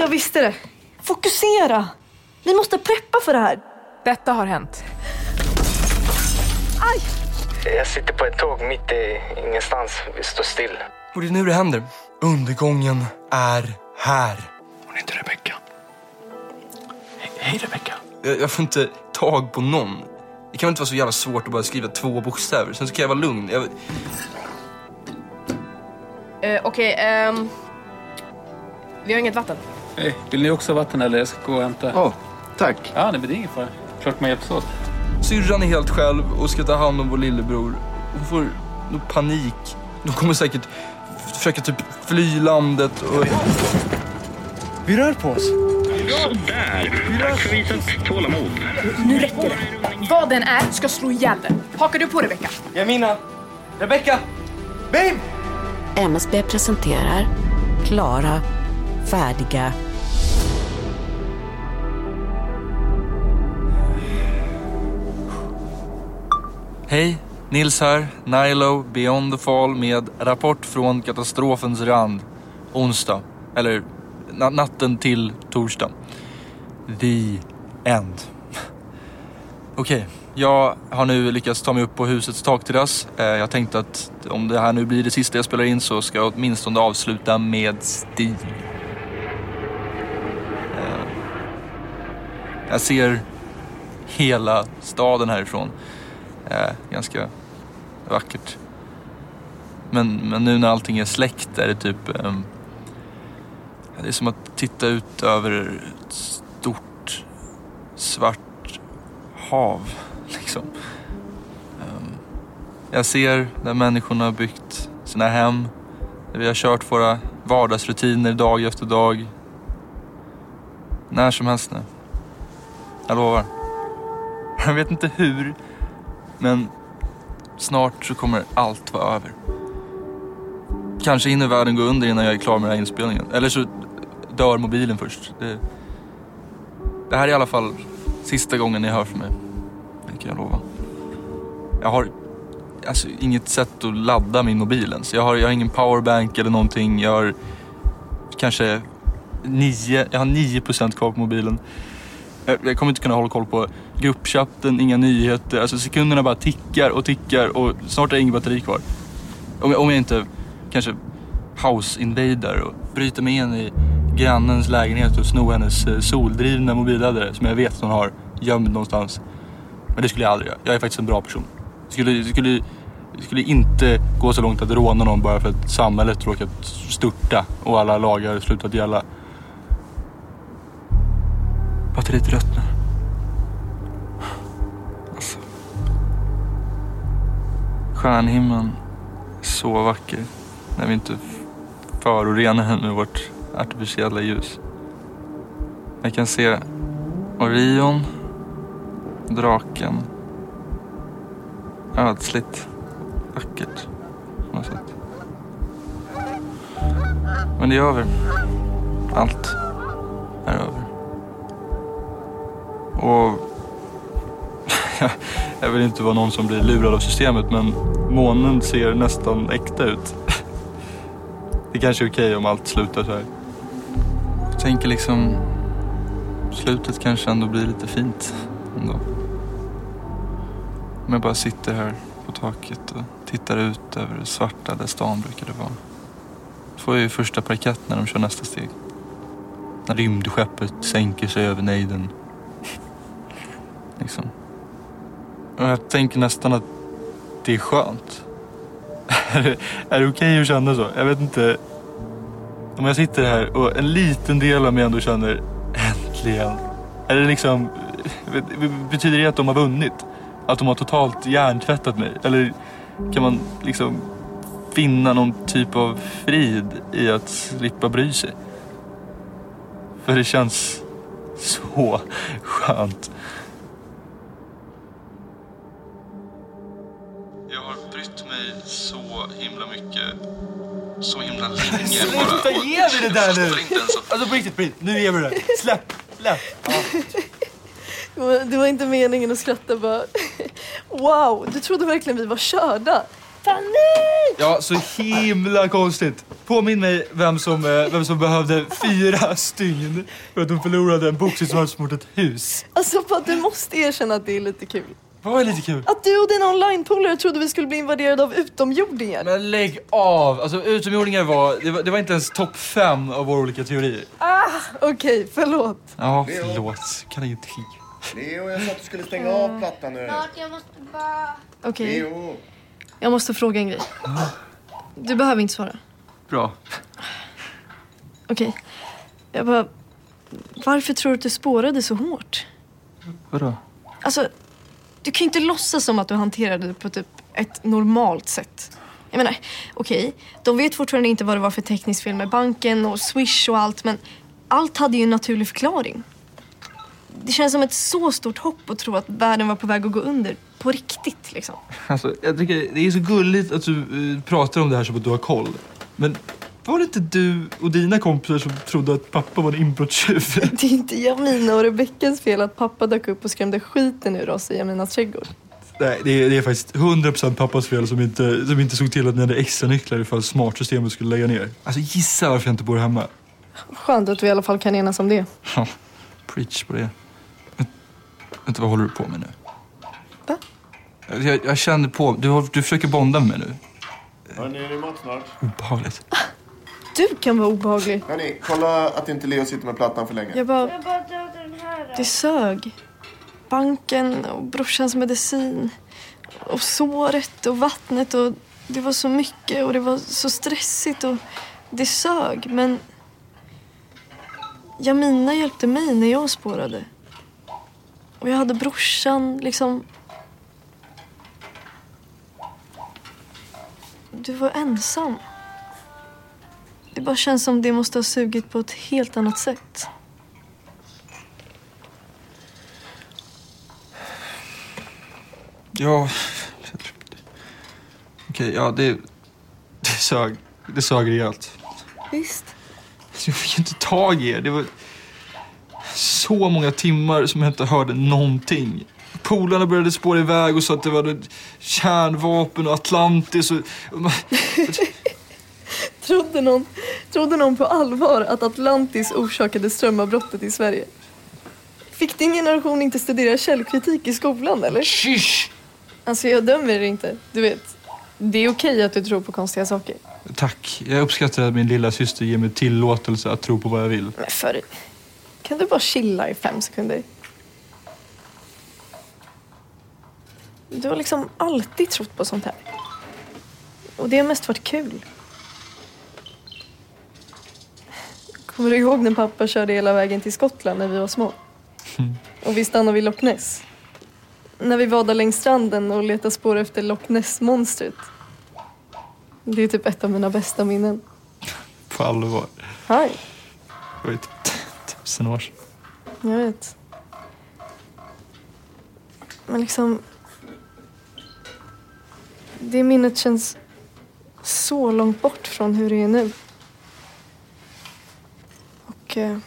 Jag visste det. Fokusera! Vi måste preppa för det här. Detta har hänt. Aj! Jag sitter på ett tåg mitt i ingenstans. Vi står still. Och det är nu det händer. Undergången är här. Hon heter Rebecka. Hej Rebecka. Jag, jag får inte tag på någon. Det kan inte vara så jävla svårt att bara skriva två bokstäver. Sen så kan jag vara lugn. Jag, Eh, Okej, ehm... Vi har inget vatten. Hej, vill ni också ha vatten eller jag ska gå och hämta? Åh, tack. Ja, nej, men det är ingen fara. Klart man hjälps åt. syrran är helt själv och ska ta hand om vår lillebror. Hon får nog panik. De kommer säkert försöka typ fly landet och... Vi rör på oss. Sådär. Tack för visat tålamod. Nu räcker det. Vad den är ska slå ihjäl den. Hakar du på Rebecka? Jamina! Rebecka! Babe! MSB presenterar Klara, färdiga Hej, Nils här. Nilo, Beyond the Fall med rapport från katastrofens rand. Onsdag. Eller na- natten till torsdag. The end. Okej, jag har nu lyckats ta mig upp på husets takterrass. Eh, jag tänkte att om det här nu blir det sista jag spelar in så ska jag åtminstone avsluta med stil. Eh, jag ser hela staden härifrån är ganska vackert. Men, men nu när allting är släckt är det typ... Um, det är som att titta ut över ett stort svart hav. Liksom. Um, jag ser där människorna har byggt sina hem. Där vi har kört våra vardagsrutiner dag efter dag. När som helst nu. Jag lovar. Jag vet inte hur, men snart så kommer allt vara över. Kanske hinner världen gå under innan jag är klar med den här inspelningen. Eller så dör mobilen först. Det, det här är i alla fall sista gången ni hör från mig. Det kan jag lova. Jag har alltså, inget sätt att ladda min mobil ens. Jag har, jag har ingen powerbank eller någonting. Jag har kanske nio, jag har 9% kvar på mobilen. Eh, jag kommer inte kunna hålla koll på gruppchatten, inga nyheter. Alltså sekunderna bara tickar och tickar och snart är det inget batteri kvar. Om jag, om jag inte kanske house invader och bryter mig in i grannens lägenhet och snor hennes eh, soldrivna mobilladdare som jag vet att hon har gömd någonstans. Men det skulle jag aldrig göra. Jag är faktiskt en bra person. Jag skulle, skulle, skulle inte gå så långt att råna någon bara för att samhället råkat störta och alla lagar slutat gälla. Batteriet är rött nu. Alltså. Stjärnhimlen är så vacker när vi inte förorenar den med vårt artificiella ljus. Jag kan se Orion, draken. Ödsligt vackert på något sätt. Men det är över. Allt Och jag- vill inte vara någon som blir lurad av systemet men månen ser nästan äkta ut. Det kanske är okej om allt slutar så här. Jag tänker liksom slutet kanske ändå blir lite fint ändå. Om jag bara sitter här på taket och tittar ut över det svarta där stan brukade vara. Får jag ju första parkett när de kör nästa steg. När rymdskeppet sänker sig över nejden liksom. Och jag tänker nästan att det är skönt. är det, är det okej att känna så? Jag vet inte. Om jag sitter här och en liten del av mig ändå känner äntligen. Är det liksom, vet- betyder det att de har vunnit? Att de har totalt hjärntvättat mig? Eller kan man liksom finna någon typ av frid i att slippa bry sig? För det känns så skönt. Sluta ge mig det där nu! Alltså på riktigt, på riktigt. Nu ger vi det. Släpp, släpp. Det var- Det var inte meningen att skratta bara. Wow, du trodde verkligen vi var körda. Fanny! Ja, så himla konstigt. Påminn mig vem som, eh, vem som behövde fyra stygn för att hon förlorade en boxningsmatch mot ett hus. Alltså att du måste erkänna att det är lite kul. Vad är lite kul? Att du och dina online-polare trodde vi skulle bli invaderade av utomjordingar. Men lägg av! Alltså utomjordingar var, det var, det var inte ens topp fem av våra olika teorier. Okej, förlåt. Ja, förlåt. Kan ingenting. Leo, jag sa att du skulle stänga av plattan nu. Jag måste bara... Okej, Leo. jag måste fråga en grej. Du behöver inte svara. Bra. Okej. Jag bara... Varför tror du att du spårade så hårt? Vadå? Alltså, du kan ju inte låtsas som att du hanterade det på typ ett normalt sätt. Jag menar, okej, de vet fortfarande inte vad det var för tekniskt fel med banken och Swish och allt, men allt hade ju en naturlig förklaring. Det känns som ett så stort hopp att tro att världen var på väg att gå under. På riktigt, liksom. Alltså, jag tycker det är så gulligt att du eh, pratar om det här som att du har koll. Men var det inte du och dina kompisar som trodde att pappa var en inbrottstjuv? Det är inte Jamina och Rebeckas fel att pappa dök upp och skrämde skiten ur oss i Jaminas trädgård. Nej, det är, det är faktiskt 100% pappas fel som inte, som inte såg till att ni hade extra nycklar ifall smartsystemet skulle lägga ner. Alltså gissa varför jag inte bor hemma. Skönt att vi i alla fall kan enas om det. Ja, preach på det. Vänt- Vänta, vad håller du på med nu? Va? Jag, jag känner på, du, du försöker bonda med mig nu. Hörni, är det mat snart? Obehagligt. Du kan vara obehaglig. Hörni, kolla att inte Leo sitter med plattan för länge. Jag bara... Jag bara den här. Det sög. Banken och brorsans medicin. Och såret och vattnet och det var så mycket och det var så stressigt och det sög. Men Jamina hjälpte mig när jag spårade. Och jag hade brorsan liksom... Du var ensam. Det bara känns som det måste ha sugit på ett helt annat sätt. Ja... Okej, ja det... Det sög. Det sög rejält. Visst. Jag fick inte tag i er. Det var så många timmar som jag inte hörde någonting. Polarna började spåra iväg och sa att det var kärnvapen och Atlantis och... Trodde någon, trodde någon på allvar att Atlantis orsakade strömavbrottet i Sverige? Fick din generation inte studera källkritik i skolan eller? Shish! Alltså jag dömer er inte. Du vet, det är okej att du tror på konstiga saker. Tack. Jag uppskattar att min lilla syster ger mig tillåtelse att tro på vad jag vill. Men för... Kan du bara chilla i fem sekunder? Du har liksom alltid trott på sånt här. Och det har mest varit kul. Kommer du ihåg när pappa körde hela vägen till Skottland när vi var små? Och vi stannade vid Loch Ness. När vi där längs stranden och letade spår efter Loch Ness-monstret. Det är typ ett av mina bästa minnen. På allvar. Hej, Det var ju typ tusen år sedan. jag vet. Men liksom... Det minnet känns så långt bort från hur det är nu. Eh,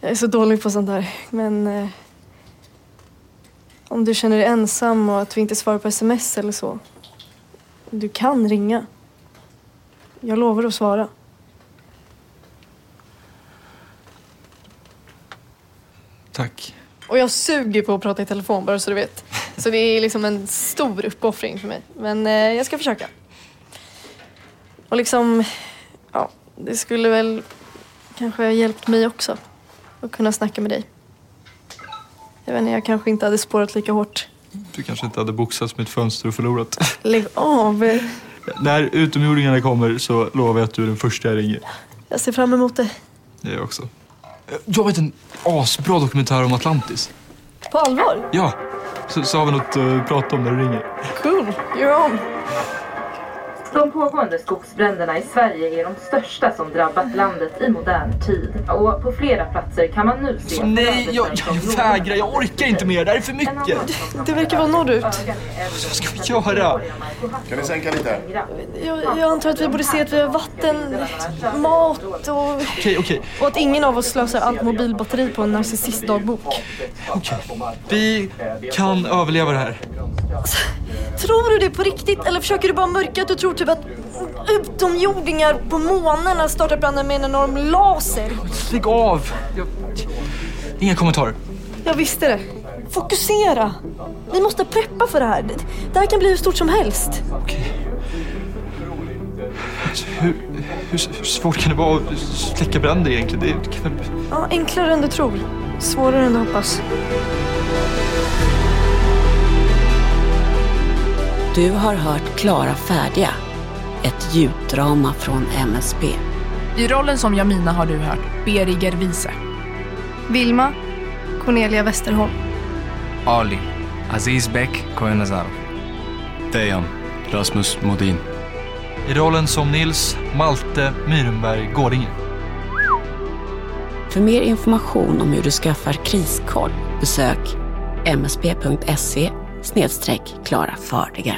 jag är så dålig på sånt där, men... Eh, om du känner dig ensam och att vi inte svarar på sms eller så. Du kan ringa. Jag lovar att svara. Tack. Och jag suger på att prata i telefon bara så du vet. Så det är liksom en stor uppoffring för mig. Men eh, jag ska försöka. Och liksom, ja, det skulle väl kanske ha hjälpt mig också. Att kunna snacka med dig. Jag vet inte, jag kanske inte hade spårat lika hårt. Du kanske inte hade boxats med ett fönster och förlorat. Lägg av. När utomjordingarna kommer så lovar jag att du är den första jag ringer. Jag ser fram emot det. Det jag också. Jag vet en asbra dokumentär om Atlantis. På allvar? Ja, så, så har vi något att prata om när du ringer. Cool, you're on. De pågående skogsbränderna i Sverige är de största som drabbat landet i modern tid. Och på flera platser kan man nu se... Nej, jag, jag vägrar. Jag orkar inte mer. Det här är för mycket. Det verkar vara norrut. Vad ska vi göra? Kan ni sänka lite? Jag, jag antar att vi borde se att vi har vatten, mat och... Okej, okej. Och att ingen av oss slösar allt mobilbatteri på en narcissistdagbok. Okej. Vi kan överleva det här. Tror du det på riktigt eller försöker du bara mörka att du tror typ att utomjordingar på månen har startat branden med en enorm laser. Lägg av! Jag... Inga kommentarer. Jag visste det. Fokusera! Vi måste preppa för det här. Det- här kan bli hur stort som helst. Alltså, hur, hur, hur svårt kan det vara att släcka bränder egentligen? Det kan. Ja, enklare än du tror. Svårare än du hoppas. Du har hört Klara färdiga, ett ljuddrama från MSB. I rollen som Jamina har du hört Beriger Wiese. Vilma, Cornelia Westerholm. Ali, Aziz Bek Koenazarov. Dejan, Rasmus Modin. I rollen som Nils Malte Myrenberg Gårdinge. För mer information om hur du skaffar kriskoll besök msb.se klara färdiga.